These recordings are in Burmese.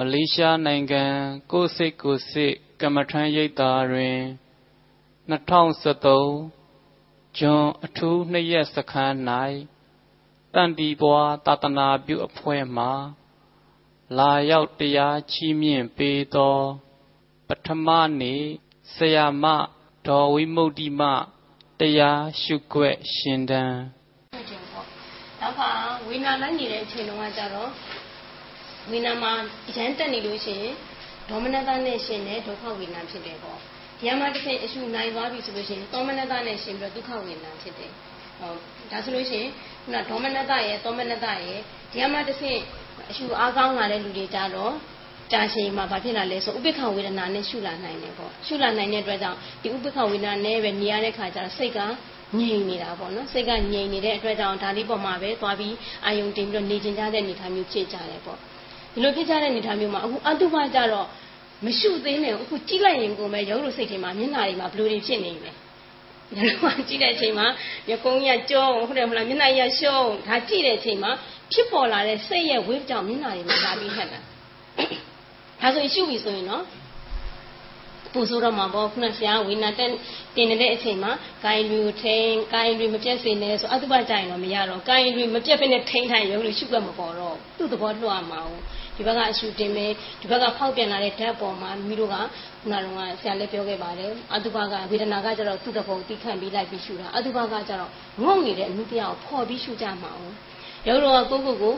မလေးရှားနိုင်ငံကိုစိတ်ကိုစိတ်ကမ္မထမ်းရိပ်သာတွင်2013ဂျွန်အထူးနှစ်ရက်စခန်း၌တန်တီပွားသာသနာပြုအဖွဲ့မှလာရောက်တရားချီးမြှင့်ပေးသော ပထမနေ့ဆရာမဒေါ်ဝိမု ക്തി မတရားရှုခွက်ရှင်တန်းနောက်ကဝိညာဉ်လိုက်နေတဲ့အချိန်တုန်းကကြတော့ ဝိညာဉ်မှာရမ်းတက်နေလို့ရှိရင်ဒေါမနတနဲ့ရှင်တဲ့ဒုက္ခဝိညာဉ်ဖြစ်တယ်ပေါ့ဒီမှာတစ်ဆင့်အရှုနိုင်သွားပြီဆိုလို့ရှိရင်သောမနတနဲ့ရှင်ပြီးတော့ဒုက္ခဝိညာဉ်ဖြစ်တယ်ဟုတ်ဒါဆိုလို့ရှိရင်ခုနဒေါမနတရဲ့သောမနတရဲ့ဒီမှာတစ်ဆင့်အရှုအားကောင်းလာတဲ့လူတွေကြတော့ကြာရှည်မှာဘာဖြစ်လာလဲဆိုဥပိ္ပခဝေဒနာနဲ့ရှုလာနိုင်တယ်ပေါ့ရှုလာနိုင်တဲ့အတွက်ကြောင့်ဒီဥပိ္ပခဝေဒနာနဲ့ပဲနေရတဲ့ခါကျတော့စိတ်ကငြိမ်နေတာပေါ့နော်စိတ်ကငြိမ်နေတဲ့အတွက်ကြောင့်ဒါလေးပေါ်မှာပဲသွားပြီးအာယုံတင်ပြီးတော့နေကျင်ကြတဲ့အနေအထားမျိုးဖြစ်ကြတယ်ပေါ့ ဒီလိုဖြစ်ကြတဲ့အနေအထားမျိုးမှာအခုအတုပကြတော့မရှုသေးနဲ့အခုကြည့်လိုက်ရင်ကိုယ်ပဲရုပ်လို့စိတ်ထဲမှာမျက်နှာတွေမှာဘလို့တွေဖြစ်နေလဲညလုံးကြည့်တဲ့အချိန်မှာရကုန်းကြီးကကြောဟုတ်တယ်မလားမျက်နှာကြီးကရှုံးဒါကြည့်တဲ့အချိန်မှာဖြစ်ပေါ်လာတဲ့စိတ်ရဲ့ဝိပကြောင့်မျက်နှာတွေမှာလာပြီးဟက်တာဒါဆိုရင်ရှုပြီဆိုရင်နော်ပူဆိုးတော့မှာပေါ့ခုနဆရာဝိနာတက်တင်နေတဲ့အချိန်မှာကာယတွေကိုထိန်ကာယတွေမပြတ်စေနဲ့ဆိုအတုပကြရင်တော့မရတော့ကာယတွေမပြတ်ဖ ೇನೆ ထိန်ထိုင်ရုပ်လို့ရှုပ်ကမပေါ်တော့သူ့သဘောလွှတ်မှာ哦 ဒီဘက်ကအရှုတင်မယ်ဒီဘက်ကဖောက်ပြန်လာတဲ့ဓာတ်ပေါ်မှာမိတို့ကခုနကတော့ဆရာလည်းပြောခဲ့ပါတယ်အတုပကဝေဒနာကကျတော့သူ့သဘောတိခန့်ပြီးလိုက်ပြီးရှုတာအတုပကကျတော့ငုံနေတဲ့အမှုတရားကိုဖော်ပြီးရှုကြမှာ哦 ရုပ်တော်ကကိုကိုကို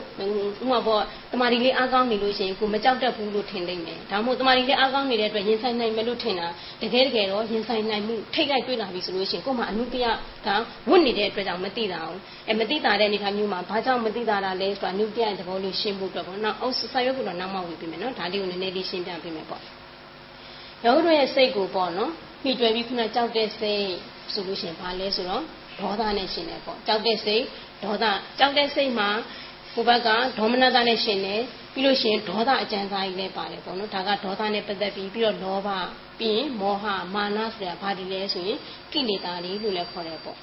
ဥမာပေါ့တမာဒီလေးအားကောင်းနေလို့ရှိရင်ကိုမကြောက်တတ်ဘူးလို့ထင်နိုင်တယ်ဒါမှမဟုတ်တမာဒီလေးအားကောင်းနေတဲ့အတွက်ရင်ဆိုင်နိုင်မယ်လို့ထင်တာတကယ်တကယ်တော့ရင်ဆိုင်နိုင်မှုထိတ်လိုက်တွေ့လာပြီဆိုလို့ရှိရင်ကို့မှာအနုတ္တရကဝတ်နေတဲ့အတွက်ကြောင့်မသိတာအောင်အဲမသိတာတဲ့အနေထားမျိုးမှာဘာကြောင့်မသိတာလဲဆိုတာအနုတ္တရသဘောလေးရှင်းဖို့အတွက်ပေါ့နော်အောက်စာရွက်ကတော့နောက်မှဝေပြီးမယ်နော်ဒါလေးကိုနည်းနည်းလေးရှင်းပြပေးမယ်ပေါ့ရုပ်တော်ရဲ့စိတ်ကိုပေါ့နော်မိတွေ့ပြီးခုနကြောက်တဲ့စိတ်ဆိုလို့ရှိရင်ဘာလဲဆိုတော့ဒေါသနဲ့ရှင်တယ်ပေါ့ကြောက်တဲ့စိတ် ဒေါသကြောက်တဲ့စိတ်မှာကိုဘက်ကဒေါမနတနဲ့ရှင်တယ်ပြီးလို့ရှိရင်ဒေါသအကျဉ်းစားကြီးလည်းပါတယ်ပေါ့နော်ဒါကဒေါသနဲ့ပတ်သက်ပြီးပြီးတော့လောဘပြီးရင်မောဟမာနဆိုတာဘာဒီလဲဆိုရင်ကိလေသာတွေလို့လည်းခေါ်တယ်ပေါ့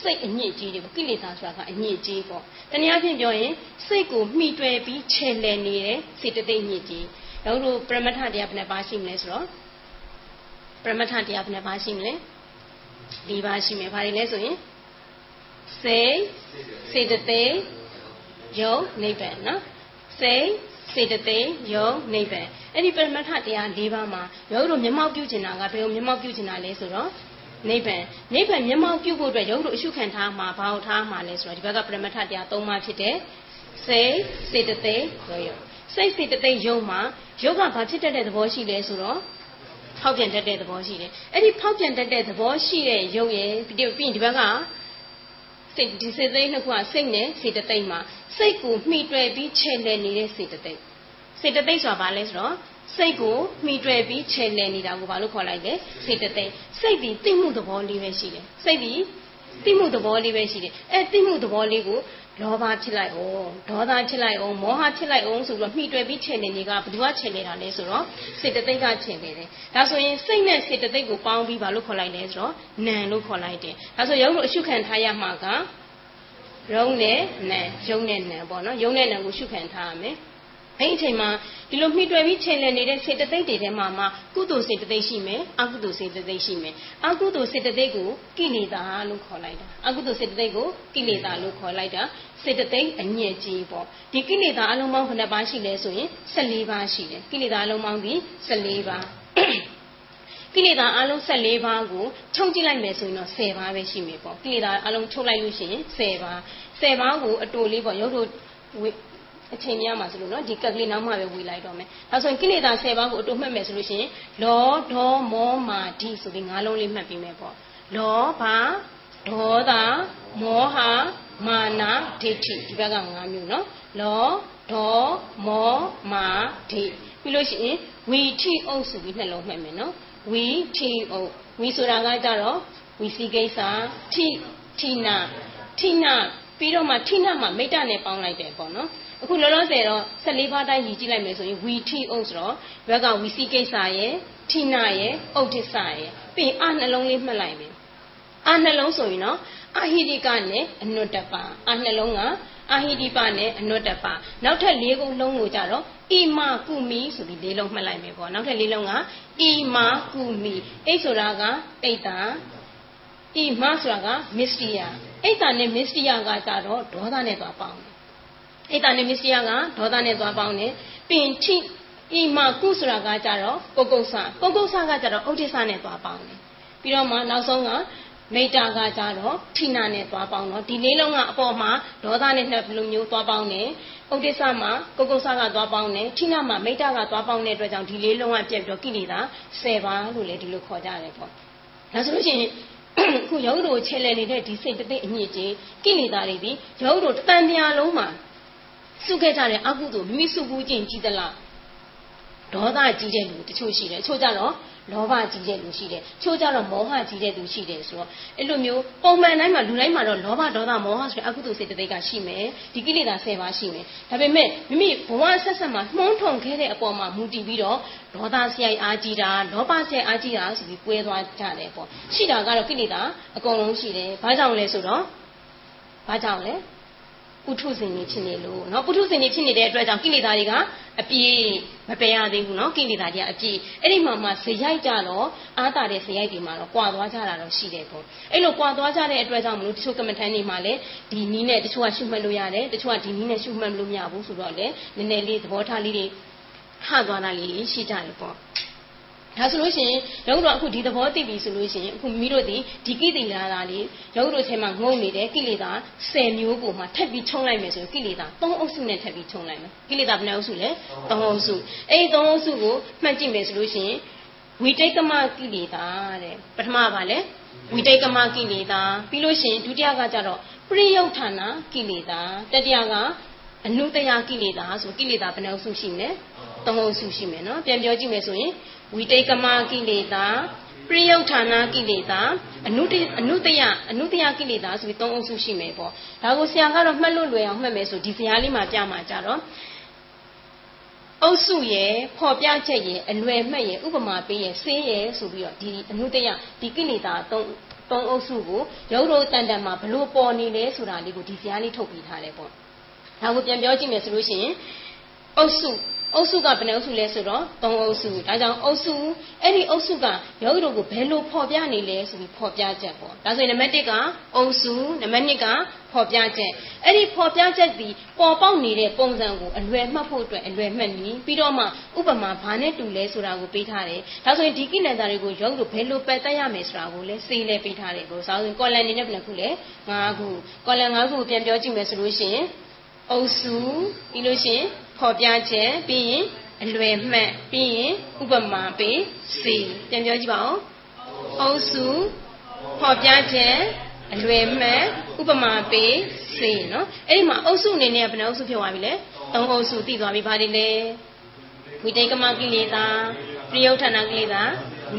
စိတ်အညစ်အကြေးတွေပေါ့ကိလေသာဆိုတာကအညစ်အကြေးပေါ့တနည်းအားဖြင့်ပြောရင်စိတ်ကိုမှီတွယ်ပြီးခြေလှယ်နေတဲ့စေတသိက်ညစ်ကြေးတော့တို့ပရမထတရားဘယ်နှပါရှိမလဲဆိုတော့ပရမထတရားဘယ်နှပါရှိမလဲ၄ပါးရှိမယ်ဘာတွေလဲဆိုရင် စိတ်စေတသိက်ယုံနိဗ္ဗာန်နော်စိတ်စေတသိက်ယုံနိဗ္ဗာန်အဲ့ဒီပရမတ္ထတရား၄ပါးမှာရုပ်တို့မျက်မှောက်ပြုချင်တာကဘယ်လိုမျက်မှောက်ပြုချင်တာလဲဆိုတော့နိဗ္ဗာန်နိဗ္ဗာန်မျက်မှောက်ပြုဖို့အတွက်ရုပ်တို့အရှုခံထားမှာဘာလို့ထားမှာလဲဆိုတော့ဒီဘက်ကပရမတ္ထတရား၃ပါးဖြစ်တဲ့စိတ်စေတသိက်ယုံယုံစိတ်စေတသိက်ယုံမှာယုတ်ကဘာဖြစ်တတ်တဲ့သဘောရှိလဲဆိုတော့ဖောက်ပြန်တတ်တဲ့သဘောရှိတယ်အဲ့ဒီဖောက်ပြန်တတ်တဲ့သဘောရှိတဲ့ယုတ်ရဲ့ပြီးရင်ဒီဘက်က စိတ်ဒီစေတသိက်နှစ်ခုကစိတ်နဲ့စေတသိက်မှာစိတ်ကိုမှီတွယ်ပြီးခြေလှယ်နေတဲ့စေတသိက်စေတသိက်ဆိုတာဘာလဲဆိုတော့စိတ်ကိုမှီတွယ်ပြီးခြေလှယ်နေတာကိုဘာလို့ခေါ်လိုက်လဲစေတသိက်စိတ်ဒီသိမှုသဘောလေးပဲရှိတယ်စိတ်ဒီသိမှုသဘောလေးပဲရှိတယ်အဲသိမှုသဘောလေးကို လောဘဖြစ်လိုက်အောင်ဒေါသဖြစ်လိုက်အောင်မောဟဖြစ်လိုက်အောင်ဆိုပြီးတော့မှီတွယ်ပြီးခြေနေနေကဘယ်သူကခြေနေတာလဲဆိုတော့စေတသိက်ကခြေနေတယ်ဒါဆိုရင်စိတ်နဲ့စေတသိက်ကိုပေါင်းပြီးဘာလို့ခေါ်လိုက်လဲဆိုတော့နံလို့ခေါ်လိုက်တယ်ဒါဆိုရုပ်လို့အရှုခံထားရမှာကရုံးနဲ့နံရုံးနဲ့နံပေါ့နော်ရုံးနဲ့နံကိုရှုခံထားရမယ် အဲ့ဒီအချိန်မှာဒီလိုမှီတွယ်ပြီးချိန်လည်နေတဲ့စေတသိက်တွေထဲမှာမှကုသိုလ်စေတသိက်ရှိမယ်အကုသိုလ်စေတသိက်ရှိမယ်အကုသိုလ်စေတသိက်ကိုကိလေသာလို့ခေါ်လိုက်တာအကုသိုလ်စေတသိက်ကိုကိလေသာလို့ခေါ်လိုက်တာစေတသိက်အညစ်အကြေးပေါ့ဒီကိလေသာအလုံးပေါင်းဘယ်နှပါးရှိလဲဆိုရင်14ပါးရှိတယ်ကိလေသာအလုံးပေါင်းဒီ14ပါးကိလေသာအလုံး14ပါးကိုခြုံကြည့်လိုက်မယ်ဆိုရင်တော့10ပါးပဲရှိမယ်ပေါ့ကိလေသာအလုံးချုပ်လိုက်လို့ရှိရင်10ပါး10ပါးကိုအတူလေးပေါ့ရုပ်တို့ အချိန်များမှာဆိုလို့နော်ဒီကက်ကလေးနောက်မှပဲဝေလိုက်တော့မယ်။ဒါဆိုရင်ကိလေသာ10ပါးကိုအတူမှတ်မယ်ဆိုလို့ရှိရင်လောဒေါမောမာဒီဆိုပြီးငါးလုံးလေးမှတ်ပြီးမယ်ပေါ့။လောဘဒေါသမောဟမာနာဒိဋ္ဌိဒီဘက်က၅မျိုးနော်။လောဒေါမောမာဒိပြီးလို့ရှိရင်ဝီထိအုပ်ဆိုပြီးနှလုံးမှတ်မယ်နော်။ဝီထိအုပ်ဝီဆိုတာကကြတော့ဝီစီကိစ္စထိထိနာထိနာပြီးတော့မှထိနာမှာမိတ္တနဲ့ပေါင်းလိုက်တယ်ပေါ့နော်။ အခုလောလောဆယ်တော့14ပါးတိုင်းရည်ကြည့်လိုက်မယ်ဆိုရင်ဝီထိအုပ်ဆိုတော့ဘက်ကဝီစီကိစ္စရဲ့ထိနာရဲ့ဥဒိစ္စရဲ့ပြီးရင်အနှလုံးလေးမှတ်လိုက်မယ်အနှလုံးဆိုရင်တော့အဟိရိကနဲ့အနုတ္တပါအနှလုံးကအာဟိတိပနဲ့အနုတ္တပနောက်ထပ်၄ခုလုံးကိုကြတော့ဣမကုမီဆိုပြီး၄လုံးမှတ်လိုက်မယ်ပေါ့နောက်ထပ်၄လုံးကဣမကုမီအိတ်ဆိုတာကအိတ်တာဣမဆိုတာကမစ္စတိယအိတ်တာနဲ့မစ္စတိယကကြတော့ဒေါသနဲ့သွားပေါင်းတယ် အိတ်တာနဲ့မစ္စတိယကဒေါသနဲ့သွားပေါင်းတယ်ပင်ထိဣမကုဆိုတာကကြတော့ပုဂ္ဂုဆပုဂ္ဂုဆကကြတော့ဥဒိစ္စနဲ့သွားပေါင်းတယ်ပြီးတော့မှနောက်ဆုံးကမိတ္တာကကြတော့ထိနာနဲ့သွားပေါင်းတော့ဒီလေးလုံးကအပေါ်မှာဒေါသနဲ့နှစ်လူမျိုးသွားပေါင်းတယ်ဥဒိစ္စမှာကုကုဆကသွားပေါင်းတယ်ထိနာမှာမိတ္တာကသွားပေါင်းတဲ့အတွက်ကြောင့်ဒီလေးလုံးကပြက်ပြီးတော့ကိလေသာ10ပါးလို့လည်းဒီလိုခေါ်ကြတယ်ပေါ့ဒါဆိုလို့ရှိရင်ခုယောဂတို့ချဲလဲနေတဲ့ဒီစိတ်တသိအညစ်အကြေးကိလေသာတွေဒီယောဂတို့တန်တရားလုံးမှာ စုခဲ့ကြတဲ့အကုသို့မိမိစုကူးခြင်းကြည်သလားဒေါသကြီးတဲ့လူတချို့ရှိတယ်တချို့ကြတော့လောဘကြီးတဲ့လူရှိတယ်ချို့ကြတော့မောဟကြီးတဲ့လူရှိတယ်ဆိုတော့အဲ့လိုမျိုးပုံမှန်တိုင်းမှာလူတိုင်းမှာတော့လောဘဒေါသမောဟဆိုတဲ့အကုသိုလ်စိတ်တသိက်ကရှိမယ်ဒီကိလေသာ10ပါးရှိမယ်ဒါပေမဲ့မိမိဘဝဆက်ဆက်မှာနှုံးထုံခဲ့တဲ့အပေါ်မှာမူတည်ပြီးတော့ဒေါသဆရာအားကြီးတာလောဘဆရာအားကြီးတာဆိုပြီးပွဲသွားကြတယ်ပေါ့ရှိတာကတော့ကိလေသာအကုန်လုံးရှိတယ်ဘာကြောင့်လဲဆိုတော့ဘာကြောင့်လဲ ပုထုဇဉ်တွေဖြစ်နေလို့เนาะပုထုဇဉ်တွေဖြစ်နေတဲ့အတွက်ကြောင့်ကိလေသာတွေကအပြည့်မပယ်ရသေးဘူးเนาะကိလေသာတွေကအပြည့်အဲ့ဒီမှာမှဇယိုက်ကြတော့အာတာတဲ့ဇယိုက်တွေမှာတော့ကွာသွားကြတာတော့ရှိတယ်ပေါ့အဲ့လိုကွာသွားကြတဲ့အတွက်ကြောင့်မလို့တချို့ကမ္မထန်တွေမှာလည်းဒီနီးနဲ့တချို့ကရှုမှတ်လို့ရတယ်တချို့ကဒီနီးနဲ့ရှုမှတ်လို့မရဘူးဆိုတော့လေနည်းနည်းလေးသဘောထားလေးတွေဟသွားတာလေးရှိကြတယ်ပေါ့ ဒါဆိုလို့ရှိရင်ယောဂတို့အခုဒီသဘောသိပြီဆိုလို့ရှိရင်အခုမိမိတို့ဒီဒီကိလေသာသားလေးယောဂတို့ထဲမှာငုံနေတဲ့ကိလေသာ10မျိုးကိုမှထပ်ပြီးထုံးလိုက်မယ်ဆိုရင်ကိလေသာ3အုပ်စုနဲ့ထပ်ပြီးထုံးလိုက်မယ်ကိလေသာဘယ်နှအုပ်စုလဲ3အုပ်စုအဲ့ဒီ3အုပ်စုကိုမှတ်ကြည့်မယ်ဆိုလို့ရှိရင်ဝိတိတ်ကမကိလေသာတဲ့ပထမကလဲဝိတိတ်ကမကိလေသာပြီးလို့ရှိရင်ဒုတိယကကြတော့ပရိယုဌာနာကိလေသာတတိယကအနုတယကိလေသာဆိုကိလေသာဘယ်နှအုပ်စုရှိမလဲ 3အုပ်စုရှိမယ်နော်ပြန်ပြောကြည့်မယ်ဆိုရင်ဝိတိတ်ကမကိလေသာပရိယုဌာနာကိလေသာအနုတအနုတယအနုတယကိလေသာဆိုပြီးသုံးအုပ်စုရှိမယ်ပေါ့ဒါကိုဆရာကတော့မှတ်လို့လွယ်အောင်မှတ်မယ်ဆိုဒီဇာတ်လေးမှာပြမှာကြတော့အုပ်စုရဲ့ဖော်ပြချက်ရဲ့အလွယ်မှတ်ရဲ့ဥပမာပေးရဲ့ဆေးရဲ့ဆိုပြီးတော့ဒီအနုတယဒီကိလေသာသုံးသုံးအုပ်စုကိုရုပ်ရိုးတန်တန်မှာဘလို့ပေါ်နေလဲဆိုတာလေးကိုဒီဇာတ်လေးထုတ်ပြီးထားတယ်ပေါ့ဒါကိုပြန်ပြောကြည့်မယ်ဆိုလို့ရှိရင်အုပ်စု အုပ်စုကဘယ်နှအုပ်စုလဲဆိုတော့၃အုပ်စုဒါကြောင့်အုပ်စုအဲ့ဒီအုပ်စုကယောဂီတို့ကိုဘယ်လိုဖော်ပြနေလဲဆိုပြီးဖော်ပြချက်ပေါ့ဒါဆိုရင်နံပါတ်1ကအုပ်စုနံပါတ်2ကဖော်ပြချက်အဲ့ဒီဖော်ပြချက်ဒီပေါ်ပေါက်နေတဲ့ပုံစံကိုအလွယ်မှတ်ဖို့အတွက်အလွယ်မှတ်နည်းပြီးတော့မှဥပမာဘာနဲ့တူလဲဆိုတာကိုပေးထားတယ်ဒါဆိုရင်ဒီကိလေသာတွေကိုယောဂီတို့ဘယ်လိုပယ်တတ်ရမယ်ဆိုတာကိုလည်းစေးလဲပေးထားတယ်ကိုဆိုရင်ကော်လန်နေနဲ့ဘယ်နှခုလဲ၅ခုကော်လန်၅ခုကိုပြန်ပြောကြည့်မယ်ဆိုလို့ရှိရင်အုပ်စုပြီးလို့ရှိရင် ဖော်ပြချက်ပြီးရင်အလွယ်မှတ်ပြီးရင်ဥပမာပေးစီပြန်ပြောကြည့်ပါဦးအုပ်စုဖော်ပြချက်အလွယ်မှတ်ဥပမာပေးစီနော်အဲ့ဒီမှာအုပ်စုအနေနဲ့ဘယ်နှအုပ်စုဖြစ်သွားပြီလဲသုံးအုပ်စုသိသွားပြီဘာတွေလဲဝိတေကမကိလေသာပြယုဌာဏကိလေသာ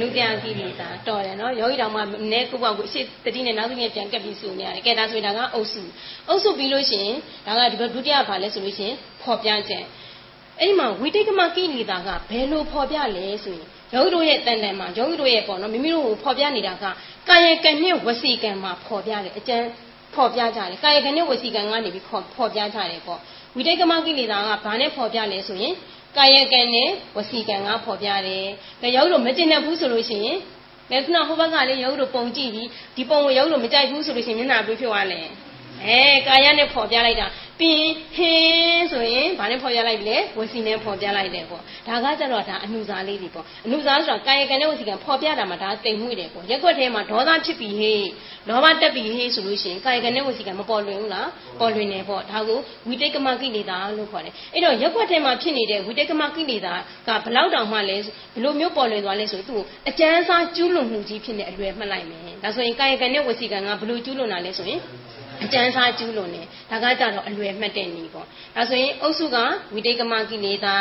နုပြကိလေသာတော်တယ်နော်ယောဂီတော်မှာနဲကုပကိုအရှိတတိနဲ့နောက်တစ်နေ့ပြန်ကပ်ပြီးစုနေရတယ်ကဲဒါဆိုရင်ဒါကအုပ်စုအုပ်စုပြီးလို့ရှိရင်ဒါကဒီဘက်ဒုတိယဘာလဲဆိုလို့ရှိရင်ဖော်ပြချက်အဲ့ဒီမှာဝိတိတ်ကမကိလေသာကဘယ်လိုဖော်ပြလဲဆိုရင်ယောဂီတို့ရဲ့တန်တန်မှာယောဂီတို့ရဲ့ပေါ့နော်မိမိတို့ကိုဖော်ပြနေတာကကာယကံနဲ့ဝစီကံမှာဖော်ပြတယ်အကျဉ်းဖော်ပြကြတယ်ကာယကံနဲ့ဝစီကံကနေပြီးဖော်ပြကြတယ်ပေါ့ဝိတိတ်ကမကိလေသာကဘာနဲ့ဖော်ပြလဲဆိုရင် ကာယကံနဲ့ဝစီကံကဖော်ပြတယ်။ဒါရောက်လို့မကျင်တတ်ဘူးဆိုလို့ရှိရင်လက်ခုနဟိုဘက်ကလည်းရောက်လို့ပုံကြည့်ပြီးဒီပုံကိုရောက်လို့မကြိုက်ဘူးဆိုလို့ရှိရင်မျက်နှာတွေးဖြစ်သွားလဲ။ အဲကာယနဲ့ဖော်ပြလိုက်တာပြီးဟင်းဆိုရင်ဘာနဲ့ဖော်ပြလိုက်လဲဝစီနဲ့ဖော်ပြလိုက်တယ်ပေါ့ဒါကကြတော့ဒါအနုစာလေးတွေပေါ့အနုစာဆိုတာကာယကံနဲ့ဝစီကံဖော်ပြတာမှာဒါတိမ်မှုတယ်ပေါ့ရက်ွက်ထဲမှာဒေါသဖြစ်ပြီးဟေးလောဘတက်ပြီးဟေးဆိုလို့ရှိရင်ကာယကံနဲ့ဝစီကံမပေါ်လွင်ဘူးလားပေါ်လွင်တယ်ပေါ့ဒါကိုဝိတိတ်ကမကိလေသာလို့ခေါ်တယ်အဲ့တော့ရက်ွက်ထဲမှာဖြစ်နေတဲ့ဝိတိတ်ကမကိလေသာကဘလောက်တောင်မှလဲဘလို့မျိုးပေါ်လွင်သွားလဲဆိုသူ့အကျန်းစားကျူးလွန်မှုကြီးဖြစ်နေအလွယ်မှတ်လိုက်မယ်ဒါဆိုရင်ကာယကံနဲ့ဝစီကံကဘလို့ကျူးလွန်တာလဲဆိုရင် အကျန်းစားကျူးလွန်တယ်ဒါကကြတော့အလွယ်မှတ်တဲ့နည်းပေါ့ဒါဆိုရင်အုပ်စုကဝိတေကမကိလေသာ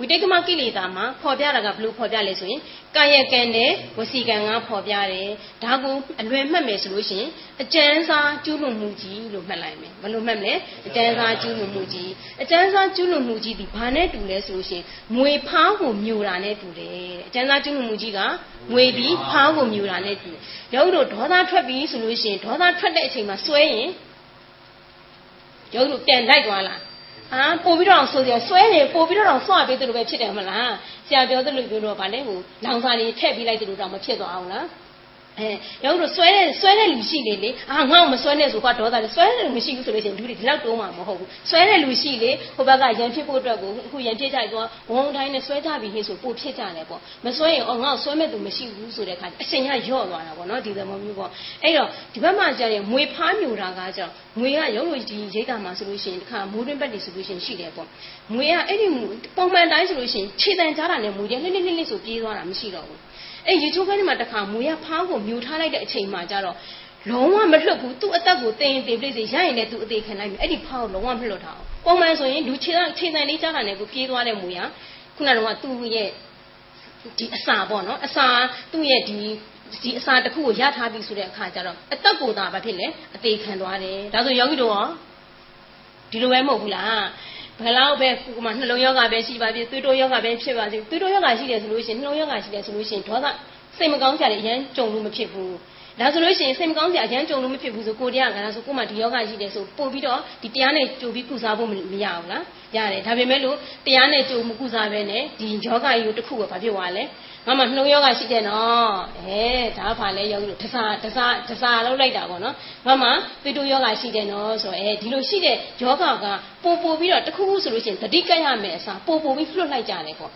ဝိတေကမကိလေသာမှာဖော်ပြတာကဘလို့ဖော်ပြလဲဆိုရင်ကာယကံနဲ့ဝစီကံကဖော်ပြတယ်ဒါကိုအလွယ်မှတ်မယ်ဆိုလို့ရှိရင်အကျန်းစားကျူးလွန်မှုကြီးလို့မှတ်လိုက်မယ်ဘယ်လိုမှတ်မလဲအကျန်းစားကျူးလွန်မှုကြီးအကျန်းစားကျူးလွန်မှုကြီးဒီဘာနဲ့တူလဲဆိုလို့ရှိရင်ငွေဖားကိုမြူတာနဲ့တူတယ်အကျန်းစားကျူးလွန်မှုကြီးကငွေပြီးဖားကိုမြူတာနဲ့တူတယ်ရုပ်တို့ဒေါသထွက်ပြီဆိုလို့ရှိရင်ဒေါသထွက်တဲ့အချိန်မှာစွဲရင် ယောဂီတို့ပြန်လိုက်သွားလားဟာပို့ပြီးတော့ဆိုကြဆွဲနေပို့ပြီးတော့ဆွပေးတယ်လို့ပဲဖြစ်တယ်မလားဆရာပြောတယ်လို့ပြောတော့ဗာလဲဟိုလောင်စာတွေထည့်ပြီးလိုက်တယ်လို့တော့မဖြစ်သွားအောင်လား အဲရောက်တော့ဆွဲတဲ့ဆွဲတဲ့လူရှိနေလေအာငါ့ကိုမဆွဲနဲ့ဆိုကွာဒေါသလေဆွဲတဲ့လူမရှိဘူးဆိုလို့ရှိရင်လူတွေဒီလောက်တုံးမှာမဟုတ်ဘူးဆွဲတဲ့လူရှိလေဟိုဘက်ကရန်ဖြစ်ဖို့အတွက်ကိုအခုရန်ဖြစ်ကြိုက်သွားဝုံတိုင်းနဲ့ဆွဲကြပြီးဟင်းဆိုပို့ဖြစ်ကြတယ်ပေါ့မဆွဲရင်အော်ငါ့ကိုဆွဲမဲ့သူမရှိဘူးဆိုတဲ့အခါအရှင်ကရော့သွားတာပေါ့နော်ဒီသဘောမျိုးပေါ့အဲ့တော့ဒီဘက်မှာကျရင်မွေဖားမြူတာကကြောင့်မွေကရုံလို့ဒီရိတ်တာမှာဆိုလို့ရှိရင်တခါမိုးတွင်းဘက်တွေဆိုလို့ရှိရင်ရှိတယ်ပေါ့မွေကအဲ့ဒီပုံမှန်တိုင်းဆိုလို့ရှိရင်ခြေတန်ကြားတာနဲ့မွေတွေလှစ်လှစ်လှစ်ဆိုပြေးသွားတာမရှိတော့ဘူး အဲ့ရေချိုးခန်းထဲမှာတခါမွေရဖားကိုမြူထားလိုက်တဲ့အချိန်မှာကျတော့လုံးဝမလွတ်ဘူးသူ့အသက်ကိုတင်တင်ပြိစေရရင်လည်းသူအသေးခံလိုက်မယ်အဲ့ဒီဖားကိုလုံးဝမလွတ်ထားအောင်ပုံမှန်ဆိုရင်လူခြေတခြေတန်လေးကြားတာနဲ့ကိုပြေးသွားတဲ့မွေရခုနကတော့သူ့ရဲ့ဒီအစာပေါ့နော်အစာသူ့ရဲ့ဒီဒီအစာတစ်ခုကိုရထားပြီဆိုတဲ့အခါကျတော့အသက်ကိုသာဘာဖြစ်လဲအသေးခံသွားတယ်ဒါဆိုယောဂီတို့ရောဒီလိုပဲမဟုတ်ဘူးလား ဘယ်လောက်ပဲကိုကမှနှလုံးယောဂပဲရှိပါပြီသွေးတိုးယောဂပဲဖြစ်ပါစေသွေးတိုးယောဂရှိတယ်ဆိုလို့ရှိရင်နှလုံးယောဂရှိတယ်ဆိုလို့ရှိရင်ဒေါသစိတ်မကောင်းကြတယ်အရင်ကြုံလို့မဖြစ်ဘူး ဒါဆိုလို့ရှိရင်စိတ်မကောင်းစရာအရန်ကြုံလို့မဖြစ်ဘူးဆိုကိုတရားကလားဆိုကိုမှဒီယောဂရှိတယ်ဆိုပို့ပြီးတော့ဒီတရားနဲ့ကြိုပြီးကုစားဖို့မရဘူးလားရတယ်ဒါပေမဲ့လို့တရားနဲ့ကြိုမကုစားပဲနဲ့ဒီယောဂကြီးကိုတစ်ခုကဘာဖြစ်သွားလဲငါမှနှလုံးယောဂရှိတယ်နော်အဲဒါဖာလဲယောဂလို့တစားတစားတစားလောက်လိုက်တာပေါ့နော်ငါမှပိတုယောဂရှိတယ်နော်ဆိုတော့အဲဒီလိုရှိတဲ့ယောဂကပို့ပို့ပြီးတော့တစ်ခုခုဆိုလို့ရှိရင်တတိကရမယ်အစားပို့ပို့ပြီးလွတ်လိုက်ကြတယ်ပေါ့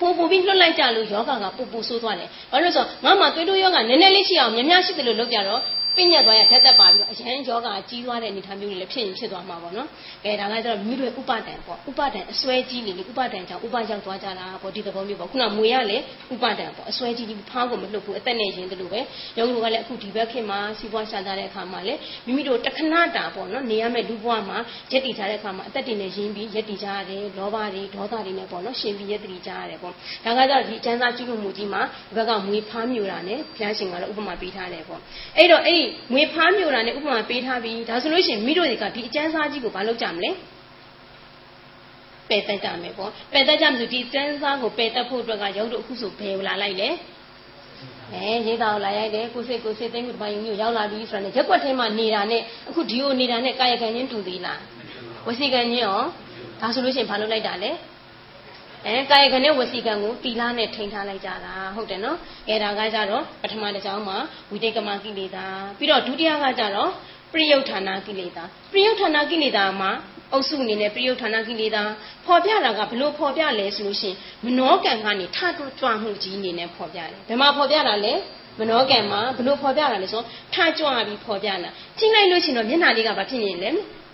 ပူပူပြီးလွတ်လိုက်ကြလို့ယောဂကပူပူဆိုးသွားတယ်။ဘာလို့လဲဆိုတော့ငါမှသွေးတိုးယောဂနည်းနည်းလေးရှိအောင်များများရှိတယ်လို့လုပ်ကြတော့ ပြညက်သွားရဓာတ်သက်ပါပြီးတော့အရန်ယောဂကြီးသွားတဲ့အနေအထားမျိုးတွေလည်းဖြစ်ရင်ဖြစ်သွားမှာပေါ့နော်။ကဲဒါကကျတော့မိတွေဥပဒံပေါ့။ဥပဒံအစွဲကြီးနေလေဥပဒံကြောင့်ဥပရောက်သွားကြတာပေါ့ဒီသဘောမျိုးပေါ့။ခုနမွေရလေဥပဒံပေါ့။အစွဲကြီးဒီဖားကိုမလွတ်ဘူးအသက်နဲ့ရင်တလို့ပဲ။ယောဂလူကလည်းအခုဒီဘက်ခင်မှာစီးပွားရှာကြတဲ့အခါမှာလေမိမိတို့တခဏတာပေါ့နော်။နေရမယ့်လူဘဝမှာရက်တည်ထားတဲ့အခါမှာအသက်တွေနဲ့ရင်းပြီးရက်တည်ကြရတယ်။လောဘတွေဒေါသတွေနဲ့ပေါ့နော်။ရှင်ပြီးရက်တည်ကြရတယ်ပေါ့။ဒါကကျတော့ဒီကျမ်းစာကျူးလွန်မှုကြီးမှာဒီဘက်ကမွေဖားမြူတာနဲ့ဘုရားရှင်ကတော့ဥပမာပေးထားတယ်ပေါ့။အဲ့တော့အဲ့ဒီမွေဖားမြူတာနဲ့ဥပမာပေးထားပြီးဒါဆိုလို့ရှိရင်မိတို့တွေကဒီအကျမ်းစာကြီးကိုမလုပ်ကြမလဲပယ်တတ်ကြမယ်ပေါ့ပယ်တတ်ကြမယ်ဆိုဒီကျမ်းစာကိုပယ်တတ်ဖို့အတွက်ကရုပ်တို့အခုဆိုဘယ်လာလိုက်လဲအဲရေးသားလာရိုက်တယ်ကိုစိတ်ကိုစိတ်သိမ်းမှုတပိုင်းမျိုးရောက်လာပြီဆိုတော့ရက်ွက်ထဲမှာနေတာနဲ့အခုဒီကိုနေတာနဲ့ကာယကံချင်းတူသေးလားဝစီကံချင်းရောဒါဆိုလို့ရှိရင်ဘာလုပ်လိုက်တာလဲ အဲကာယကံနဲ့ဝစီကံကိုတီလာနဲ့ထိန်းထားလိုက်ကြတာဟုတ်တယ်နော်အဲဒါကကြတော့ပထမတစ်ကြောင်းမှာဝိတေကမကိလေသာပြီးတော့ဒုတိယကကြတော့ပရိယုဌာဏကိလေသာပရိယုဌာဏကိလေသာမှာအုပ်စုအနေနဲ့ပရိယုဌာဏကိလေသာဖော်ပြတာကဘလို့ဖော်ပြလဲဆိုလို့ရှိရင်မနောကံကနေထထွကြွမှုကြီးအနေနဲ့ဖော်ပြတယ်ဘယ်မှာဖော်ပြတာလဲမနောကံမှာဘလို့ဖော်ပြတာလဲဆိုထကြွပြီးဖော်ပြတာချိန်လိုက်လို့ရှိရင်တော့မျက်နှာလေးကဘာဖြစ်နေလဲ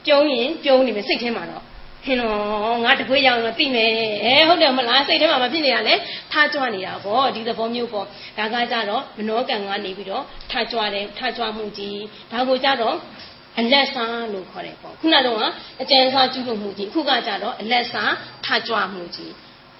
ပြုံးရင်ပြုံးနေမယ်စိတ်ထဲမှာတော့ ဟင်းတော့ငါတကွေးရောက်တော့သိမယ်အဲဟုတ်တယ်မလားစိတ်ထဲမှာမဖြစ်နေတာလေထားကြွနေတာပေါ့ဒီသဘောမျိုးပေါ့ဒါကကြတော့မနောကံကနေပြီးတော့ထားကြွတယ်ထားကြွမှုကြီးဒါကိုကြတော့အလက်စားလို့ခေါ်တယ်ပေါ့ခုနကတော့အကျဉ်းစားကျူးလွန်မှုကြီးအခုကကြတော့အလက်စားထားကြွမှုကြီး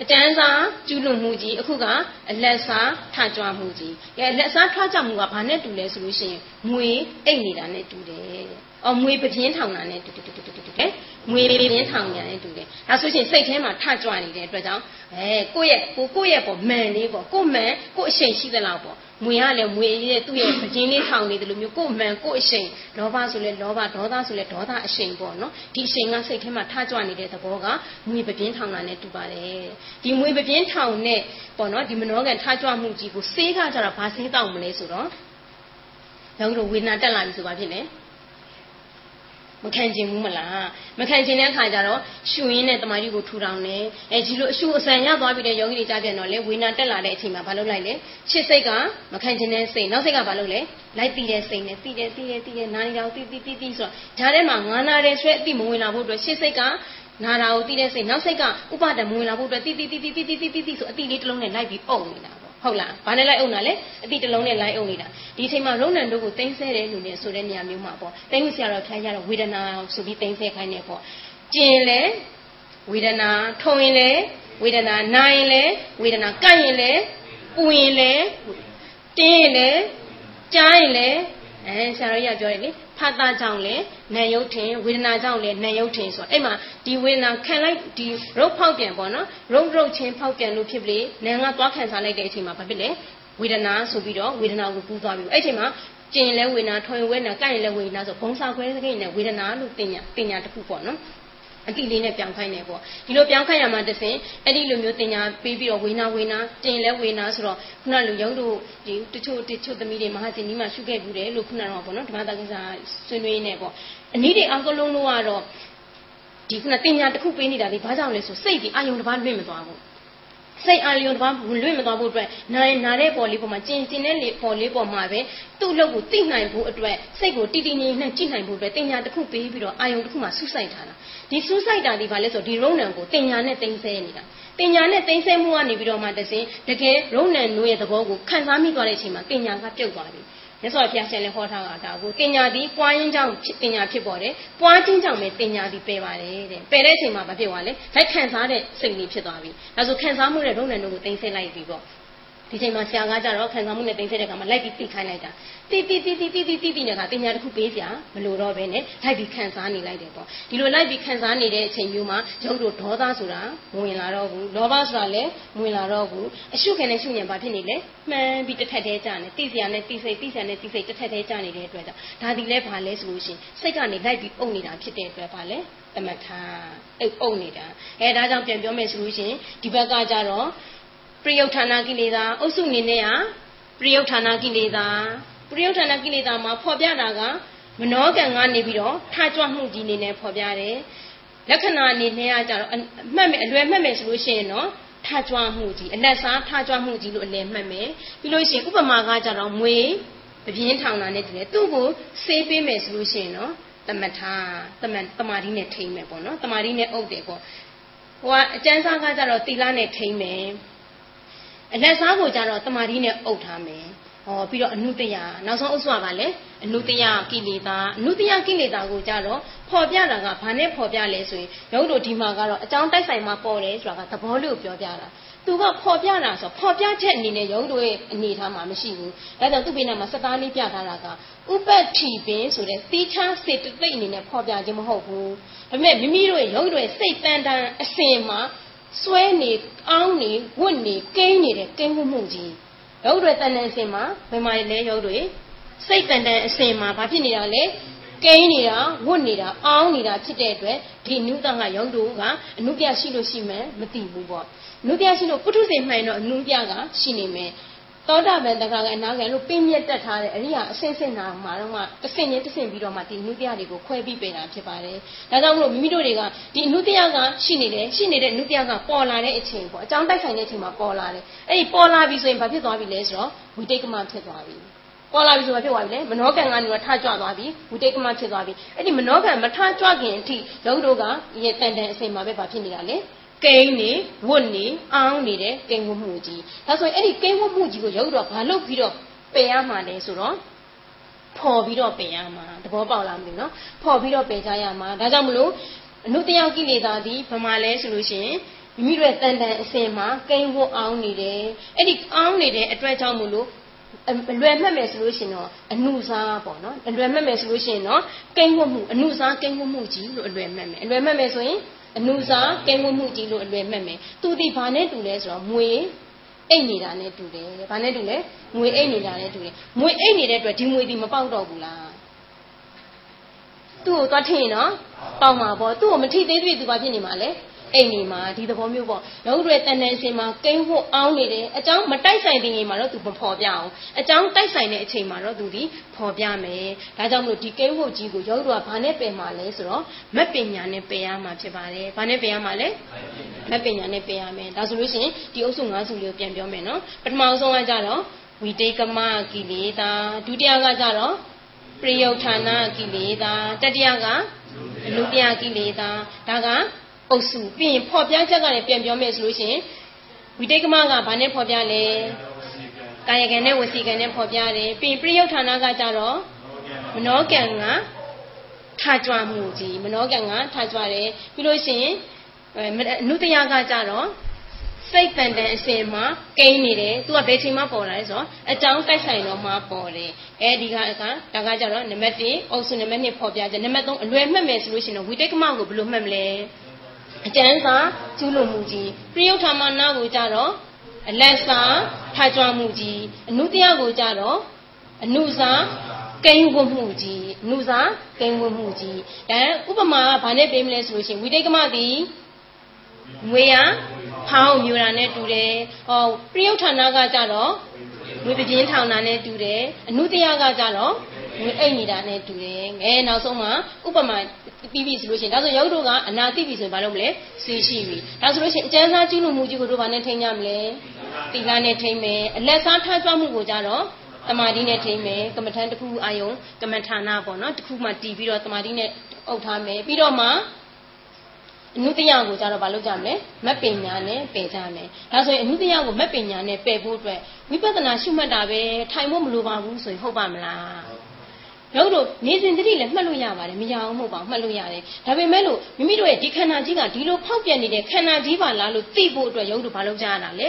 အတန်းစားကျူးလွန်မှုကြီးအခုကအလက်စားထကြွမှုကြီးကဲလက်စားထကြွမှုကဘာနဲ့တူလဲဆိုလို့ရှိရင်မွေအိတ်နေတာနဲ့တူတယ်တဲ့။ အော်မွေပပြင်းထောင်တာနဲ့တူတူတူတူတူတူတယ်။မွေပပြင်းထောင်တာနဲ့တူတယ်။ဒါဆိုရှင်စိတ်ထဲမှာထကြွနေတဲ့အတွက်ကြောင့်အဲကိုယ့်ရဲ့ကိုကိုယ့်ရဲ့ပေါ့မန်လေးပေါ့ကိုမန်ကိုအရှိန်ရှိသလားပေါ့မွေရလည်းမွေရဲ့သူ့ရဲ့ပခြင်းလေးထောင်နေတယ်လို့မျိုးကိုမန်ကိုအရှိန်လောဘဆိုလဲလောဘဒေါသဆိုလဲဒေါသအရှိန်ပေါ့နော်ဒီအရှိန်ကစိတ်ထဲမှာထကြွနေတဲ့သဘောကမွေပပြင်းထောင်တာနဲ့တူပါတယ်ဒီမွေပပြင်းထောင်နဲ့ပေါ့နော်ဒီမနောကံထကြွမှုကြီးကိုစေးကကြတော့ဘာစေးတောက်မလဲဆိုတော့ရောင်းတို့ဝေဒနာတက်လာပြီဆိုပါဖြစ်နေ မခံချင်ဘူးမလားမခံချင်တဲ့အခါကျတော့ရှူရင်းနဲ့တမာတိကိုထူထောင်တယ်အဲဒီလိုအရှူအဆန်ရသွားပြီးတဲ့ယောဂီတွေကြပြန်တော့လေဝေနာတက်လာတဲ့အချိန်မှာမလုပ်လိုက်လေချစ်စိတ်ကမခံချင်တဲ့စိတ်နောက်စိတ်ကမလုပ်လေလိုက်ပြီးတဲ့စိတ်နဲ့တီးတယ်တီးတယ်တီးတယ်နာရီတော်တီးတီးတီးတီးဆိုတော့ဒါထဲမှာငါနာတယ်ဆိုတဲ့အတိမဝင်လာဖို့အတွက်ချစ်စိတ်ကနာတာကိုတီးတဲ့စိတ်နောက်စိတ်ကဥပါဒံမဝင်လာဖို့အတွက်တီးတီးတီးတီးတီးတီးတီးဆိုအတိလေးတစ်လုံးနဲ့လိုက်ပြီးပုံနေတာ ဟုတ်လားဘာနဲ့လိုက်အောင်တာလဲအတိတလုံးနဲ့လိုက်အောင်နေတာဒီအချိန်မှာရုံဏန်တို့ကိုတင်းဆဲတယ်လို့နေဆိုတဲ့နေရာမျိုးမှာပေါ့တင်းဆရာတော်ဖျားရတော့ဝေဒနာဆိုပြီးတင်းဆဲခိုင်းနေပေါ့ကျင်လဲဝေဒနာထုံရင်လဲဝေဒနာနာရင်လဲဝေဒနာကန့်ရင်လဲပူရင်လဲတင်းရင်လဲကြားရင်လဲ အဲဆရာတော်ကြီးကပြောတယ်လေဖတ်သားကြောင့်လဲနာယုတ်ထင်ဝေဒနာကြောင့်လဲနာယုတ်ထင်ဆိုတော့အဲ့မှာဒီဝေဒနာခံလိုက်ဒီရုပ်ဖောက်ပြန်ပေါ့နော်ရုပ်ရုပ်ချင်းဖောက်ပြန်လို့ဖြစ်ပြီနာငါသွားခံစားလိုက်တဲ့အချိန်မှာဘာဖြစ်လဲဝေဒနာဆိုပြီးတော့ဝေဒနာကိုကူးသွားပြီအဲ့အချိန်မှာကျင်လဲဝေနာထွင်ဝေနာကိုက်လဲဝေနာဆိုဘုံစာခွဲစကိနဲ့ဝေဒနာလို့တင်ညာတင်ညာတစ်ခုပေါ့နော် အတိလေးနဲ့ပြောင်းခိုင်းတယ်ပေါ့ဒီလိုပြောင်းခိုင်းရမှာတစင်အဲ့ဒီလိုမျိုးတင်ညာပေးပြီးတော့ဝေနာဝေနာတင်လဲဝေနာဆိုတော့ခုနလူရုံးတို့ဒီတချို့တချို့သမီးတွေမဟာစင်ဒီမှာရှုခဲ့ဘူးတယ်လို့ခုနတော့ပေါ့နော်ဓမ္မတာကိစ္စဆွေးနွေးနေပေါ့အနည်းတွေအကလုံးလုံးကတော့ဒီခုနတင်ညာတစ်ခုပေးနေတာဒီဘာကြောင့်လဲဆိုစိတ်ဒီအာယုံတစ်ပါးလွင့်မသွားဘူး စိတ်အာရုံတစ်ပါးလွင့်မသွားဖို့အတွက်နာရင်နာတဲ့ပေါ်လေးပေါ်မှာကျင်ကျင်တဲ့လေပေါ်လေးပေါ်မှာပဲသူ့အလုပ်ကိုသိနိုင်ဖို့အတွက်စိတ်ကိုတည်တည်ငြိမ်ငြိမ်ကြည့်နိုင်ဖို့အတွက်တင်ညာတစ်ခုပေးပြီးတော့အာယုံတစ်ခုမှာဆူဆိုင်ထားတာဒီဆူဆိုင်တာဒီဘာလဲဆိုဒီရုံနံကိုတင်ညာနဲ့တင်ဆဲနေတာတင်ညာနဲ့တင်ဆဲမှုကနေပြီးတော့မှတစင်တကယ်ရုံနံနိုးရဲ့သဘောကိုခံစားမိသွားတဲ့အချိန်မှာတင်ညာကပြုတ်သွားပြီ မြတ်စွာဘုရားရှင်လည်းဟောထားတာဒါကိုတင်ညာသည်ပွားရင်းကြောင့်တင်ညာဖြစ်ပေါ်တယ်ပွားခြင်းကြောင့်ပဲတင်ညာသည်ပယ်ပါတယ်တဲ့ပယ်တဲ့အချိန်မှာဘာဖြစ်သွားလဲလိုက်ခံစားတဲ့စိတ်လေးဖြစ်သွားပြီဒါဆိုခံစားမှုတဲ့ရုံနံတို့ကိုတင်ဆဲလိုက်ပြီပေါ့ ဒီချိန်မှာဆရာကကြတော့ခံစားမှုနဲ့တင်ဆက်တဲ့အခါမှာလိုက်ပြီးသိခိုင်းလိုက်တာတိတိတိတိတိတိတိတိနဲ့ကတင်ညာတစ်ခုပေးစရာမလိုတော့ဘဲနဲ့လိုက်ပြီးခံစားနေလိုက်တယ်ပေါ့ဒီလိုလိုက်ပြီးခံစားနေတဲ့အချိန်မျိုးမှာရုပ်တို့ဒေါသဆိုတာဝင်လာတော့ဘူးလောဘဆိုတာလည်းဝင်လာတော့ဘူးအရှုခံနဲ့ရှုညံဘာဖြစ်နေလဲမှန်ပြီးတစ်ထက်တည်းကြာနေတိစရာနဲ့တိစိတ်တိစရာနဲ့တိစိတ်တစ်ထက်တည်းကြာနေတဲ့အတွက်ကြောင့်ဒါဒီလဲဘာလဲဆိုလို့ရှိရင်စိတ်ကနေလိုက်ပြီးအုပ်နေတာဖြစ်တဲ့အတွက်ဘာလဲသမထအိပ်အုပ်နေတာအဲဒါကြောင့်ပြန်ပြောမယ်ဆိုလို့ရှိရင်ဒီဘက်ကကြတော့ ပရိယုဌာဏကိလေသာအုပ်စုအနေနဲ့ဟာပရိယုဌာဏကိလေသာပရိယုဌာဏကိလေသာမှာဖော်ပြတာကမနောကံကနေပြီးတော့ထားကြွမှုကြီးအနေနဲ့ဖော်ပြတယ်လက္ခဏာအနေနဲ့ကကြတော့မှတ်မယ်အလွယ်မှတ်မယ်ဆိုလို့ရှိရင်တော့ထားကြွမှုကြီးအလက်စားထားကြွမှုကြီးလို့အလယ်မှတ်မယ်ပြီးလို့ရှိရင်ဥပမာကကြတော့မွေပပြင်းထောင်တာနဲ့တူတယ်သူ့ကိုဆေးပေးမယ်ဆိုလို့ရှိရင်တော့တမထာတမတမာတိနဲ့ထိမ့်မယ်ပေါ့နော်တမာတိနဲ့အုပ်တယ်ပေါ့ဟိုကအကျန်းစားကကြတော့တီလာနဲ့ထိမ့်မယ် အလက်စားကိုကြတော့တမာတိနဲ့အုပ်ထားမယ်ဟောပြီးတော့အနုတယနောက်ဆုံးအုပ်စုကပါလေအနုတယကိလေသာအနုတယကိလေသာကိုကြတော့ဖော်ပြတာကဘာနဲ့ဖော်ပြလဲဆိုရင်ရုပ်တို့ဒီမှာကတော့အကြောင်းတိုက်ဆိုင်မှာပေါ်တယ်ဆိုတာကသဘောလို့ပြောပြတာသူကဖော်ပြတာဆိုဖော်ပြချက်အနေနဲ့ရုပ်တို့ရဲ့အနေထားမှာမရှိဘူးဒါကြောင့်သူ့ဘေးနားမှာစသားလေးပြထားတာကဥပတ္ထိပင်ဆိုတဲ့သီးခြားစေတသိက်အနေနဲ့ဖော်ပြခြင်းမဟုတ်ဘူးဒါပေမဲ့မိမိတို့ရဲ့ရုပ်တို့ရဲ့စိတ်တန်တန်အစင်မှာ စွဲနေအောင်းနေဝတ်နေကိန်းနေတဲ့ကိန်းမှုကြီးရုပ်တွေတန်တန်အစင်မှာဘယ်မှာလဲရုပ်တွေစိတ်တန်တန်အစင်မှာဘာဖြစ်နေတာလဲကိန်းနေတာဝတ်နေတာအောင်းနေတာဖြစ်တဲ့အတွက်ဒီနုတကရုပ်တို့ကအနုပြရှိလို့ရှိမှမသိဘူးပေါ့နုပြရှိလို့ပုထုဇဉ်မှန်တော့အနုပြကရှိနေမယ် သောတာပန်တခါကအနာဂံလို့ပြင်းမြတ်တက်ထားတဲ့အရိယာအစင်စင်နာမှာတော့မှတဆင့်ချင်းတဆင့်ပြီးတော့မှဒီနုတရားတွေကိုခွဲပြီးပြင်တာဖြစ်ပါတယ်။ဒါကြောင့်မလို့မိမိတို့တွေကဒီနုတရားကရှိနေတယ်ရှိနေတဲ့နုတရားကပေါ်လာတဲ့အချိန်ပေါ့အကြောင်းတိုက်ဆိုင်တဲ့အချိန်မှာပေါ်လာတယ်။အဲ့ဒီပေါ်လာပြီဆိုရင်ဘာဖြစ်သွားပြီလဲဆိုတော့ဝိတိတ်ကမဖြစ်သွားပြီ။ပေါ်လာပြီဆိုတော့ဖြစ်သွားပြီလေမနောကံကနေတော့ထကြွသွားပြီဝိတိတ်ကမဖြစ်သွားပြီအဲ့ဒီမနောကံမထကြွခင်အထိလုံတို့ကရေတန်တန်အချိန်မှာပဲဘာဖြစ်နေတာလဲ ကိန်းနေဝတ်နေအောင်းနေတဲ့ကိန်းဝတ်မှုကြီးဒါဆိုရင်အဲ့ဒီကိန်းဝတ်မှုကြီးကိုရုပ်တော့ဘာလုပ်ပြီးတော့ပယ်ရမှာလဲဆိုတော့ဖော်ပြီးတော့ပယ်ရမှာသဘောပေါက်လားမသိဘူးနော်ဖော်ပြီးတော့ပယ်ကြရမှာဒါကြောင့်မလို့အနုတယောကိလေသာသည်ဘာမှလဲဆိုလို့ရှိရင်မိမိတို့တန်တန်အစင်မှာကိန်းဝတ်အောင်းနေတယ်အဲ့ဒီအောင်းနေတဲ့အတွက်ကြောင့်မလို့အလွယ်မှတ်မယ်ဆိုလို့ရှိရင်တော့အနုစားပေါ့နော်အလွယ်မှတ်မယ်ဆိုလို့ရှိရင်တော့ကိန်းဝတ်မှုအနုစားကိန်းဝတ်မှုကြီးလို့အလွယ်မှတ်မယ်အလွယ်မှတ်မယ်ဆိုရင် အနုစားကဲဝတ်မှုကြီးလို့အလွယ်မှတ်မယ်သူဒီဘာနဲ့တူလဲဆိုတော့မွေအိတ်နေတာနဲ့တူတယ်ဘာနဲ့တူလဲမွေအိတ်နေတာနဲ့တူတယ်မွေအိတ်နေတဲ့အတွက်ဒီမွေဒီမပေါက်တော့ဘူးလားသူ့ကိုသွားထင်နော်ပေါက်မှာပေါ့သူ့ကိုမထိသေးသေးသူဘာဖြစ်နေမှာလဲ အိမ်နေမှာဒီသဘောမျိုးပေါ့ရုပ်တွေတန်တန်စင်မှာကိန်းဖို့အောင်းနေတယ်အကြောင်းမတိုက်ဆိုင်တဲ့ချိန်မှာတော့သူမဖော်ပြအောင်အကြောင်းတိုက်ဆိုင်တဲ့အချိန်မှာတော့သူဒီဖော်ပြမယ်ဒါကြောင့်မလို့ဒီကိန်းဖို့ကြီးကိုရုပ်တွေကဘာနဲ့ပယ်မှာလဲဆိုတော့မက်ပညာနဲ့ပယ်ရမှာဖြစ်ပါတယ်ဘာနဲ့ပယ်ရမှာလဲမက်ပညာနဲ့ပယ်ရမယ်ဒါဆိုလို့ရှိရင်ဒီအုပ်စု၅စုလေးကိုပြန်ပြောမယ်နော်ပထမဆုံးကကြတော့ဝိတေကမကိလေသာဒုတိယကကြတော့ပရိယုဌာဏကိလေသာတတိယကအနုပြကိလေသာဒါက အုပ်စုပြီးရင်ဖော်ပြချက်ကလည်းပြန်ပြောမယ်ဆိုလို့ရှိရင်ဝိတိတ်ကမကဘာနဲ့ဖော်ပြလဲကာယကံနဲ့ဝစီကံနဲ့ဖော်ပြတယ်ပြီးရင်ပြိယုဌာဏကကြတော့မနောကံကထကြွမှုကြီးမနောကံကထကြွတယ်ပြီးလို့ရှိရင်အနုတယကကြတော့စိတ်တန်တန်အစင်မှာကိန်းနေတယ်သူကဘယ်ချိန်မှပေါ်လာလဲဆိုတော့အကြောင်းတိုက်ဆိုင်တော့မှပေါ်တယ်အဲဒီကကဒါကကြတော့နံပါတ်1အုပ်စုနံပါတ်2ဖော်ပြချက်နံပါတ်3အလွယ်မှတ်မယ်ဆိုလို့ရှိရင်တော့ဝိတိတ်ကမကိုဘယ်လိုမှတ်မလဲ အကျဉ်းစာကျူးလွန်မှုကြီးပြယုထာမနာကိုကြတော့အလက်စာထားကြွမှုကြီးအနုတရားကိုကြတော့အနုစာကိန်းဝတ်မှုကြီးအနုစာကိန်းဝတ်မှုကြီးအဲဥပမာကဘာနဲ့ပေးမလဲဆိုလို့ရှိရင်ဝိတိတ်ကမသည်ငွေရဖောင်းမြူတာနဲ့တူတယ်ဟောပရိယုဌာနကကြတော့ငွေပပြင်းထောင်တာနဲ့တူတယ်အနုတယကကြတော့ ငွေအိတ်နေတာနဲ့တူတယ်ငဲနောက်ဆုံးမှာဥပမာပြီးပြီဆိုလို့ရှိရင်ဒါဆိုရုပ်တို့ကအနာသိပြီဆိုရင်ဘာလုပ်မလဲသိရှိပြီဒါဆိုလို့ရှိရင်အကျဉ်းစားကျူးလွန်မှုကြီးကိုတို့ဘာနဲ့ထိန်းကြမလဲတိလာနဲ့ထိန်းမယ်အလက်စားထားကြွမှုကိုကြတော့တမာတိနဲ့ထိမ့်မယ်ကမ္မထန်တစ်ခုအာယုံကမ္မဌာနပေါ့နော်တစ်ခုမှတီးပြီးတော့တမာတိနဲ့အုပ်ထားမယ်ပြီးတော့မှအနုတယကိုကြတော့မလုပ်ကြမလဲမက်ပညာနဲ့ပယ်ကြမယ်ဒါဆိုရင်အနုတယကိုမက်ပညာနဲ့ပယ်ဖို့အတွက်ဝိပဿနာရှုမှတ်တာပဲထိုင်ဖို့မလိုပါဘူးဆိုရင်ဟုတ်ပါမလား ရုပ်တို့နေစဉ်တတိလည်းမှတ်လို့ရပါတယ်မရအောင်မဟုတ်ပါဘူးမှတ်လို့ရတယ်ဒါပေမဲ့လို့မိမိတို့ရဲ့ဒီခန္ဓာကြီးကဒီလိုဖောက်ပြန်နေတဲ့ခန္ဓာကြီးပါလားလို့သိဖို့အတွက်ရုပ်တို့ဘာလုပ်ကြရတာလဲ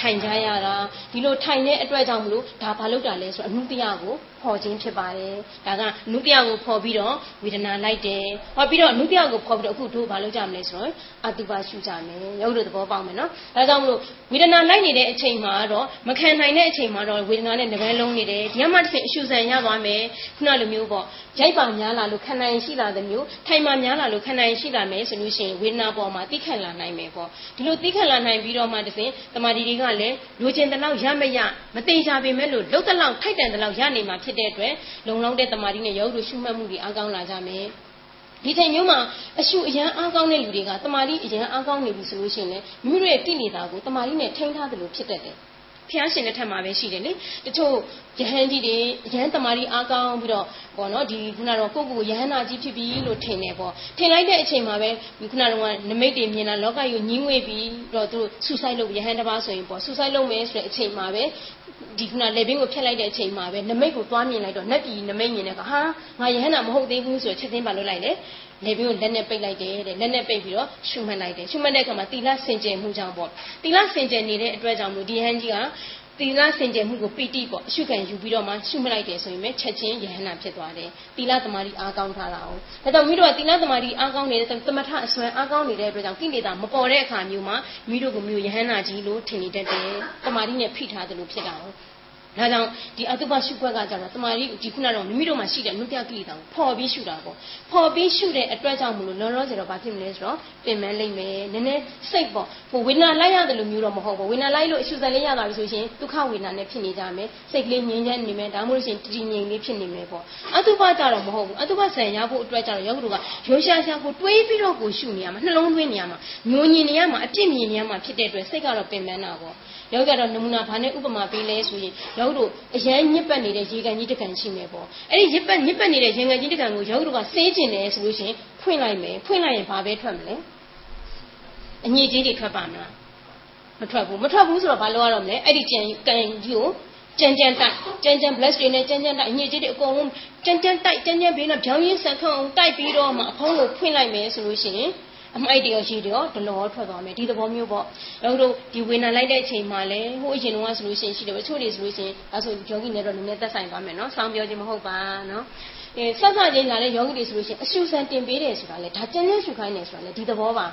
ထိုင်ကြရတာဒီလိုထိုင်တဲ့အတွက်ကြောင့်မလို့ဒါဘာလုပ်တာလဲဆိုတော့အနုတယကိုဖော်ခြင်းဖြစ်ပါတယ်ဒါကအနုတယကိုဖော်ပြီးတော့ဝေဒနာလိုက်တယ်ဟောပြီးတော့အနုတယကိုဖော်ပြီးတော့အခုတို့ဘာလုပ်ကြမလဲဆိုတော့အတုပါရှုကြမယ်ရုပ်တို့သဘောပေါက်မယ်နော်ဒါကြောင့်မလို့ဝေဒနာလိုက်နေတဲ့အချိန်မှာတော့မခံနိုင်တဲ့အချိန်မှာတော့ဝေဒနာနဲ့ငပန်းလုံးနေတယ်ဒီကမှတစ်ဆင့်အရှုဆန်ရသွားမယ်ခုနလိုမျိုးပေါ့ရိုက်ပါများလာလို့ခန္ဓာရင်ရှိလာတဲ့မျိုးထိုင်မှများလာလို့ခန္ဓာရင်ရှိလာမယ်ဆိုလို့ရှိရင်ဝေဒနာပေါ်မှာသိခတ်လာနိုင်မယ်ပေါ့ဒီလိုသိခတ်လာနိုင်ပြီးတော့မှတစ်ဆင့်တမာဒီတွေကလည်းလိုချင်တဲ့လောက်ရမရမသိကြပေမဲ့လို့လုံးတဲ့လောက်ထိုက်တန်တဲ့လောက်ရနေမှာဖြစ်တဲ့အတွက်လုံလောက်တဲ့တမာတိနဲ့ရုပ်တို့ရှုမှတ်မှုတွေအားကောင်းလာကြမယ်ဒီချိန်မျိုးမှာအရှုအရန်အားကောင်းတဲ့လူတွေကတမာတိအရန်အားကောင်းနေပြီဆိုလို့ရှိရင်လည်းမိမိတို့ရဲ့တိနေတာကိုတမာတိနဲ့ထိန်းထားတယ်လို့ဖြစ်တတ်တယ် ဖျားရှင်တဲ့ထက်မှာပဲရှိတယ်လေတချို့ယဟန်ကြီးတွေယဟန်တမာရီအားကောင်းပြီးတော့ပေါ့နော်ဒီခုနကတော့ကိုယ့်ကိုယ်ယဟန်နာကြီးဖြစ်ပြီလို့ထင်တယ်ပေါ့ထင်လိုက်တဲ့အချိန်မှာပဲခုနကတော့နမိတ်တွေမြင်လာလောကကြီးကိုညှင်းဝေးပြီးတော့သူတို့ဆူဆိုင်လုပ်ယဟန်တစ်ပါးဆိုရင်ပေါ့ဆူဆိုင်လုပ်မယ်ဆိုတဲ့အချိန်မှာပဲဒီခုနလေဘင်းကိုဖျက်လိုက်တဲ့အချိန်မှာပဲနမိတ်ကိုသွားမြင်လိုက်တော့နတ်ပြည်နမိတ်မြင်တဲ့ကဟာငါယဟန်နာမဟုတ်သေးဘူးဆိုတော့ချက်ချင်းပါလို့လိုက်လေ လေဘင်းကိုလက်နဲ့ပိတ်လိုက်တယ်တဲ့လက်နဲ့ပိတ်ပြီးတော့ရှုမှတ်လိုက်တယ်ရှုမှတ်တဲ့အခါမှာတီလာစင်ကြယ်မှုကြောင့်ပေါ့တီလာစင်ကြယ်နေတဲ့အတွက်ကြောင့်မို့ဒီဟန်ကြီးကသီလစင်ကြယ်မှုကိုပီတိပေါ့အရှုခံယူပြီးတော့မှရှုမလိုက်တယ်ဆိုရင်ပဲချက်ချင်းယဟနာဖြစ်သွားတယ်သီလသမารီအားကောင်းထားတာ哦ဒါကြောင့်မိတို့ကသီလသမารီအားကောင်းနေတဲ့သမထအစွမ်းအားကောင်းနေတဲ့အတွက်ကြောင့်ကိလေသာမပေါ်တဲ့အခါမျိုးမှာမိတို့ကမျိုးယဟနာကြီးလို့ထင်နေတတ်တယ်တမာရီနဲ့ဖိထားတယ်လို့ဖြစ်တာ哦 ဒါကြောင့်ဒီအတုပရှုခွက်ကကြတော့တမာရီဒီခုနတော့မိမိတို့မှာရှိတဲ့နုပြကိလေသာကိုဖော်ပြီးရှုတာပေါ့ဖော်ပြီးရှုတဲ့အတွက်ကြောင့်မလို့လောလောဆယ်တော့ဘာဖြစ်မလဲဆိုတော့ပင်မလိမ့်မယ်နည်းနည်းစိတ်ပေါ့ဟိုဝေဒနာလိုက်ရတယ်လို့မျိုးတော့မဟုတ်ဘူးဝေဒနာလိုက်လို့အရှုစံလေးရသွားပြီဆိုရင်ဒုက္ခဝေဒနာနဲ့ဖြစ်နေကြမယ်စိတ်ကလေးငြိမ်းချမ်းနေမယ်ဒါမှမဟုတ်ရှင်တည်ငြိမ်လေးဖြစ်နေမယ်ပေါ့အတုပကြတော့မဟုတ်ဘူးအတုပဆံရဖို့အတွက်ကြတော့ယောဂတို့ကရိုးရှားရှားကိုတွေးပြီးတော့ကိုရှုနေရမှာနှလုံးသွင်းနေရမှာညိုညင်နေရမှာအပြစ်မြင်နေရမှာဖြစ်တဲ့အတွက်စိတ်ကတော့ပင်ပန်းတာပေါ့ ယောဂကတော့နမူနာဘာနဲ့ဥပမာပေးလဲဆိုရင်ယောဂတို့အရန်ညစ်ပတ်နေတဲ့ရေကန်ကြီးတစ်ကန်ရှိမယ်ပေါ့အဲ့ဒီညစ်ပတ်ညစ်ပတ်နေတဲ့ရေကန်ကြီးတစ်ကန်ကိုယောဂတို့ကစေးကျင်တယ်ဆိုလို့ရှိရင်ဖွင့်လိုက်မယ်ဖွင့်လိုက်ရင်ဘာပဲထွက်မလဲအညစ်အကြေးတွေထွက်ပါမလားမထွက်ဘူးမထွက်ဘူးဆိုတော့ဘာလုပ်ရတော့မလဲအဲ့ဒီကြံကန်ကြီးကိုကြမ်းကြမ်းတိုက်ကြမ်းကြမ်း bless တွေနဲ့ကြမ်းကြမ်းတိုက်အညစ်အကြေးတွေအကုန်လုံးကြမ်းကြမ်းတိုက်ကြမ်းကြမ်းဘေးနဲ့ပြောင်းရင်းဆန်ခန့်အောင်တိုက်ပြီးတော့မှအဖုံးကိုဖွင့်လိုက်မယ်ဆိုလို့ရှိရင် အမိုက်တရောရှိတရောဒလောထွက်သွားမယ်ဒီသဘောမျိုးပေါ့တို့တို့ဒီဝေနာလိုက်တဲ့အချိန်မှာလဲဟိုအရင်တော့ဆိုလို့ရှိရင်ရှိတယ်တချို့တွေဆိုလို့ရှိရင်အဲဆိုယောဂီနဲ့တော့နည်းနည်းသက်ဆိုင်သွားမယ်နော်စောင်းပြောခြင်းမဟုတ်ပါနော်အဲဆက်ဆက်ချင်းလာတဲ့ယောဂီတွေဆိုလို့ရှိရင်အရှုဆန်တင်ပေးတယ်ဆိုတာလေဒါကျန်းကျန်းရှုခိုင်းတယ်ဆိုတာလေဒီသဘောပါ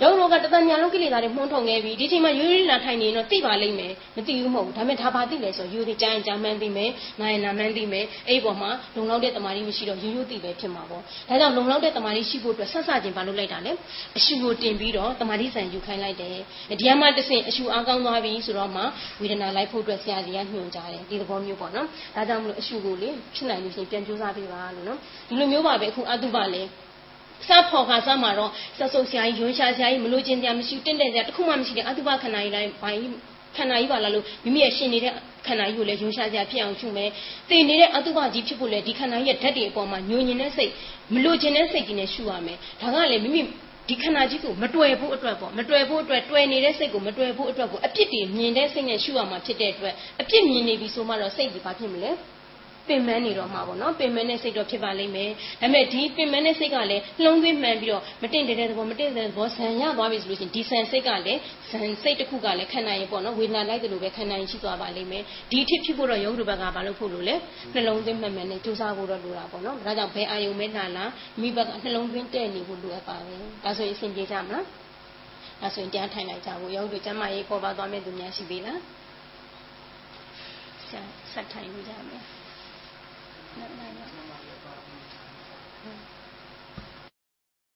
ရုပ်ရောကတတညာလုံးကိလေသာတွေမှုန်းထုံခဲ့ပြီဒီချိန်မှာရိုးရိုးလာထိုင်နေရင်တော့သိပါလိမ့်မယ်မသိဘူးမဟုတ်ဘူးဒါပေမဲ့ဒါပါသိလဲဆိုရိုးသေးကြရင်ကြာမှန်းသိမယ်နာရင်နာမှန်းသိမယ်အဲ့ဒီပေါ်မှာလုံလောက်တဲ့တမာရီမရှိတော့ရိုးရိုးသိပဲဖြစ်မှာပေါ့ဒါကြောင့်လုံလောက်တဲ့တမာရီရှိဖို့အတွက်ဆက်စချင်းပါလို့လိုက်တာလေအရှုကိုတင်ပြီးတော့တမာရီဆန်ယူခိုင်းလိုက်တယ်ဒီမှာတစ်ဆင့်အရှုအားကောင်းသွားပြီဆိုတော့မှဝေဒနာလိုက်ဖို့အတွက်ဆရာကြီးကညွှန်ကြားတယ်ဒီသဘောမျိုးပေါ့နော်ဒါကြောင့်မလို့အရှုကိုလေဖြစ်နိုင်လို့ရှိရင်ပြန်ကြိုးစားပေးပါလို့နော်ဒီလိုမျိုးပါပဲအခုအတုပါလေ စားဖော်ခါစားမှာတော့ဆက်ဆုပ်ဆရာကြီးရွှန်းရှာဆရာကြီးမလို့ချင်းတရားမရှိတင့်တယ်ဆရာတခုမှမရှိတဲ့အတုပခန္ဓာကြီးတိုင်းဘိုင်းခန္ဓာကြီးပါလားလို့မိမိရဲ့ရှင်နေတဲ့ခန္ဓာကြီးကိုလည်းရွှန်းရှာစရာဖြစ်အောင်ရှုမယ်။တည်နေတဲ့အတုပကြီးဖြစ်ဖို့လည်းဒီခန္ဓာကြီးရဲ့ဓာတ်တွေအပေါ်မှာညှိုညင်တဲ့စိတ်မလို့ခြင်းတဲ့စိတ်ကြီးနဲ့ရှုရမယ်။ဒါကလည်းမိမိဒီခန္ဓာကြီးကိုမတွေ့ဖို့အတွက်ပေါ့မတွေ့ဖို့အတွက်တွေ့နေတဲ့စိတ်ကိုမတွေ့ဖို့အတွက်ကိုအပြစ်တွေမြင်တဲ့စိတ်နဲ့ရှုရမှာဖြစ်တဲ့အတွက်အပြစ်မြင်နေပြီဆိုမှတော့စိတ်ကြီးဘာဖြစ်မလဲ။ ပင်မနေတော့မှာပေါ့နော်ပင်မနဲ့စိတ်တော့ဖြစ်ပါလိမ့်မယ်ဒါပေမဲ့ဒီပင်မနဲ့စိတ်ကလည်းနှလုံးသွင်းမှန်ပြီးတော့မတင့်တဲ့သဘောမတင့်တဲ့သဘောဆန်ရသွားပြီဆိုလို့ရှိရင်ဒီဆန်စိတ်ကလည်းဆန်စိတ်တစ်ခုကလည်းခန္ဓာရင်ပေါ့နော်ဝေဒနာလိုက်တယ်လို့ပဲခန္ဓာရင်ရှိသွားပါလိမ့်မယ်ဒီအဖြစ်ဖြစ်ဖို့တော့ယောဂတို့ဘက်ကဘာလို့ဖို့လို့လဲနှလုံးသွင်းမှန်မှန်နဲ့ကြိုးစားဖို့တော့လိုတာပေါ့နော်ဒါကြောင့်ဘယ်အာယုံမဲလာလားမိဘကနှလုံးသွင်းတဲ့နေဖို့လိုအပ်ပါတယ်ဒါဆိုရင်အဆင်ပြေကြမလားဒါဆိုရင်တရားထိုင်လိုက်ကြဖို့ယောဂတို့ကျမရေးပေါ်ပါသွားမယ့်သူများရှိပြီလားဆက်ထိုင်ကြမယ် နှစ်နာရီ